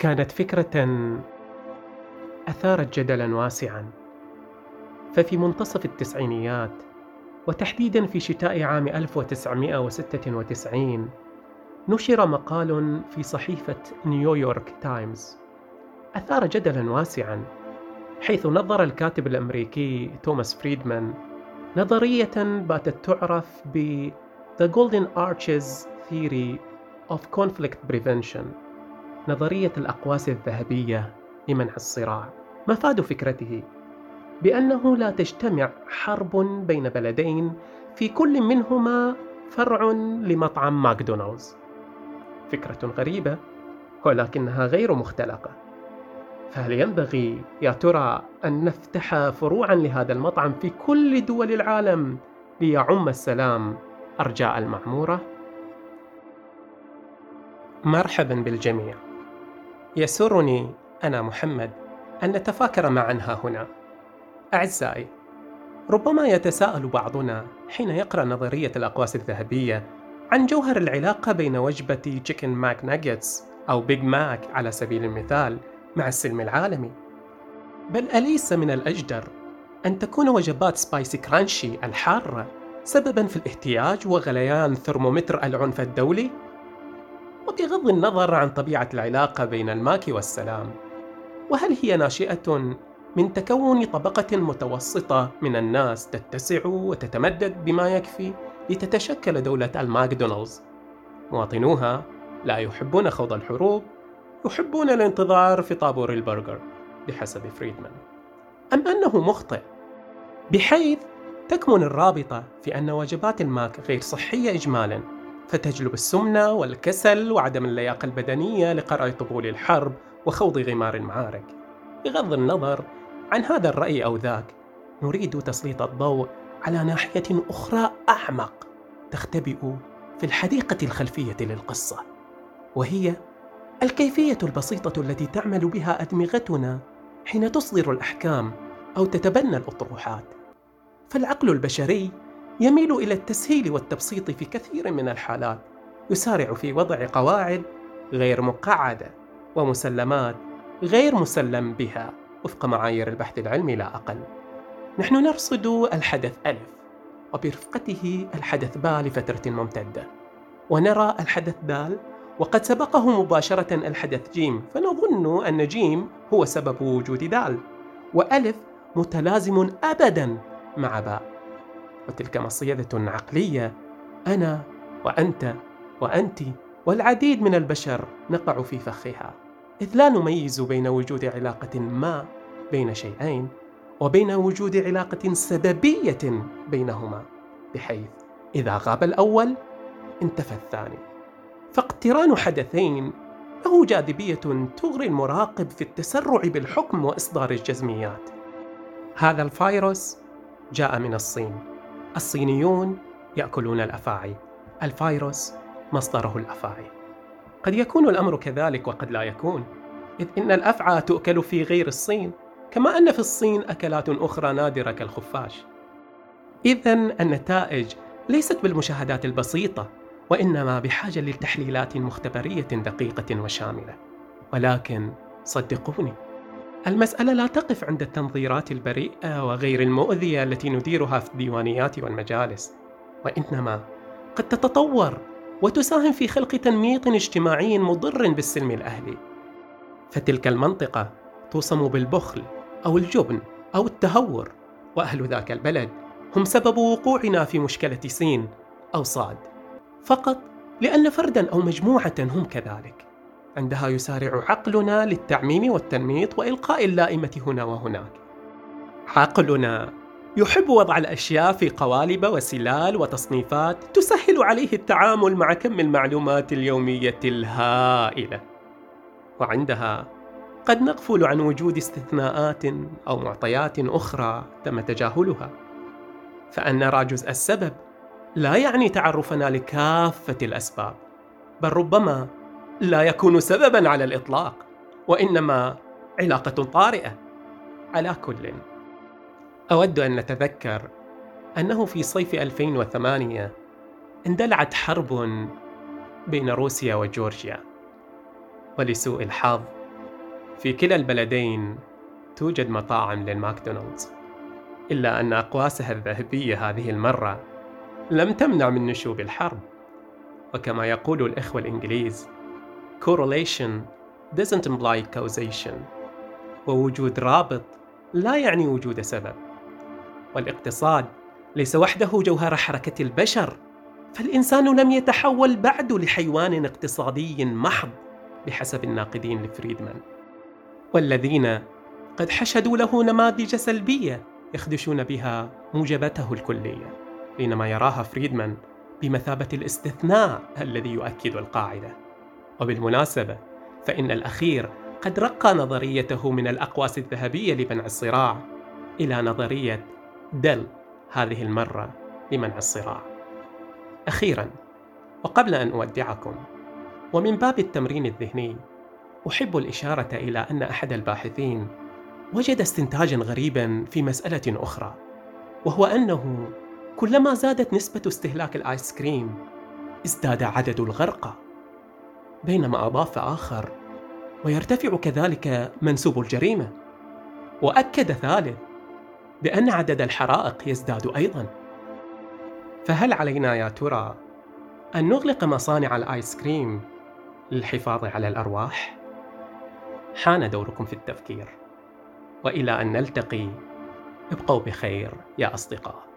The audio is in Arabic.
كانت فكرة أثارت جدلا واسعا. ففي منتصف التسعينيات وتحديدا في شتاء عام 1996 نشر مقال في صحيفة نيويورك تايمز أثار جدلا واسعا حيث نظر الكاتب الأمريكي توماس فريدمان نظرية باتت تعرف ب The Golden Arches Theory of Conflict Prevention. نظرية الأقواس الذهبية لمنع الصراع. مفاد فكرته بأنه لا تجتمع حرب بين بلدين في كل منهما فرع لمطعم ماكدونالدز. فكرة غريبة ولكنها غير مختلقة. فهل ينبغي يا ترى أن نفتح فروعا لهذا المطعم في كل دول العالم ليعم السلام أرجاء المعمورة؟ مرحبا بالجميع. يسرني أنا محمد أن نتفاكر معا ها هنا أعزائي ربما يتساءل بعضنا حين يقرأ نظرية الأقواس الذهبية عن جوهر العلاقة بين وجبة تشيكن ماك ناجتس أو بيج ماك على سبيل المثال مع السلم العالمي بل أليس من الأجدر أن تكون وجبات spicy crunchy الحارة سببا في الاهتياج وغليان ثرمومتر العنف الدولي؟ وبغض النظر عن طبيعة العلاقة بين الماك والسلام. وهل هي ناشئة من تكون طبقة متوسطة من الناس تتسع وتتمدد بما يكفي لتتشكل دولة الماكدونالدز؟ مواطنوها لا يحبون خوض الحروب يحبون الانتظار في طابور البرجر بحسب فريدمان. أم أنه مخطئ؟ بحيث تكمن الرابطة في أن وجبات الماك غير صحية إجمالا. فتجلب السمنة والكسل وعدم اللياقة البدنية لقرع طبول الحرب وخوض غمار المعارك بغض النظر عن هذا الرأي أو ذاك نريد تسليط الضوء على ناحية أخرى أعمق تختبئ في الحديقة الخلفية للقصة وهي الكيفية البسيطة التي تعمل بها أدمغتنا حين تصدر الأحكام أو تتبنى الأطروحات. فالعقل البشري يميل إلى التسهيل والتبسيط في كثير من الحالات يسارع في وضع قواعد غير مقعدة ومسلمات غير مسلم بها. وفق معايير البحث العلمي لا أقل. نحن نرصد الحدث ألف وبرفقته الحدث باء لفترة ممتدة. ونرى الحدث دال وقد سبقه مباشرة الحدث جيم فنظن أن جيم هو سبب وجود دال. وألف متلازم أبدا مع باء. وتلك مصيدة عقلية أنا وأنت وأنت والعديد من البشر نقع في فخها. إذ لا نميز بين وجود علاقة ما بين شيئين وبين وجود علاقة سببية بينهما بحيث إذا غاب الأول انتفى الثاني. فاقتران حدثين له جاذبية تغري المراقب في التسرع بالحكم وإصدار الجزميات. هذا الفيروس جاء من الصين. الصينيون يأكلون الأفاعي الفيروس مصدره الأفاعي. قد يكون الأمر كذلك وقد لا يكون إذ إن الأفعى تؤكل في غير الصين كما أن في الصين أكلات أخرى نادرة كالخفاش. إذا النتائج ليست بالمشاهدات البسيطة وإنما بحاجة لتحليلات مختبرية دقيقة وشاملة. ولكن صدقوني المسألة لا تقف عند التنظيرات البريئة وغير المؤذية التي نديرها في الديوانيات والمجالس. وإنما قد تتطور وتساهم في خلق تنميط اجتماعي مضر بالسلم الأهلي. فتلك المنطقة توصم بالبخل أو الجبن أو التهور وأهل ذاك البلد هم سبب وقوعنا في مشكلة سين أو صاد. فقط لأن فردا أو مجموعة هم كذلك. عندها يسارع عقلنا للتعميم والتنميط وإلقاء اللائمة هنا وهناك. عقلنا يحب وضع الأشياء في قوالب وسلال وتصنيفات تسهل عليه التعامل مع كم المعلومات اليومية الهائلة. وعندها قد نغفل عن وجود استثناءات أو معطيات أخرى تم تجاهلها. فأن نرى جزء السبب لا يعني تعرفنا لكافة الأسباب بل ربما لا يكون سببا على الإطلاق وإنما علاقة طارئة. على كل أود أن نتذكر أنه في صيف 2008 اندلعت حرب بين روسيا وجورجيا ولسوء الحظ في كلا البلدين توجد مطاعم للماكدونالدز. إلا أن أقواسها الذهبية هذه المرة لم تمنع من نشوب الحرب وكما يقول الإخوة الإنجليز correlation doesn't imply causation. ووجود رابط لا يعني وجود سبب. والاقتصاد ليس وحده جوهر حركة البشر فالإنسان لم يتحول بعد لحيوان اقتصادي محض بحسب الناقدين لفريدمان. والذين قد حشدوا له نماذج سلبية يخدشون بها موجبته الكلية بينما يراها فريدمان بمثابة الاستثناء الذي يؤكد القاعدة. وبالمناسبة فإن الأخير قد رقى نظريته من الأقواس الذهبية لمنع الصراع إلى نظرية دل هذه المرة لمنع الصراع. أخيرا وقبل أن أودعكم ومن باب التمرين الذهني أحب الإشارة إلى أن أحد الباحثين وجد استنتاجا غريبا في مسألة أخرى وهو أنه كلما زادت نسبة استهلاك الآيس كريم ازداد عدد الغرقى. بينما أضاف آخر ويرتفع كذلك منسوب الجريمة. وأكد ثالث بأن عدد الحرائق يزداد أيضا. فهل علينا يا ترى أن نغلق مصانع الآيس كريم للحفاظ على الأرواح؟ حان دوركم في التفكير وإلى أن نلتقي ابقوا بخير يا أصدقاء.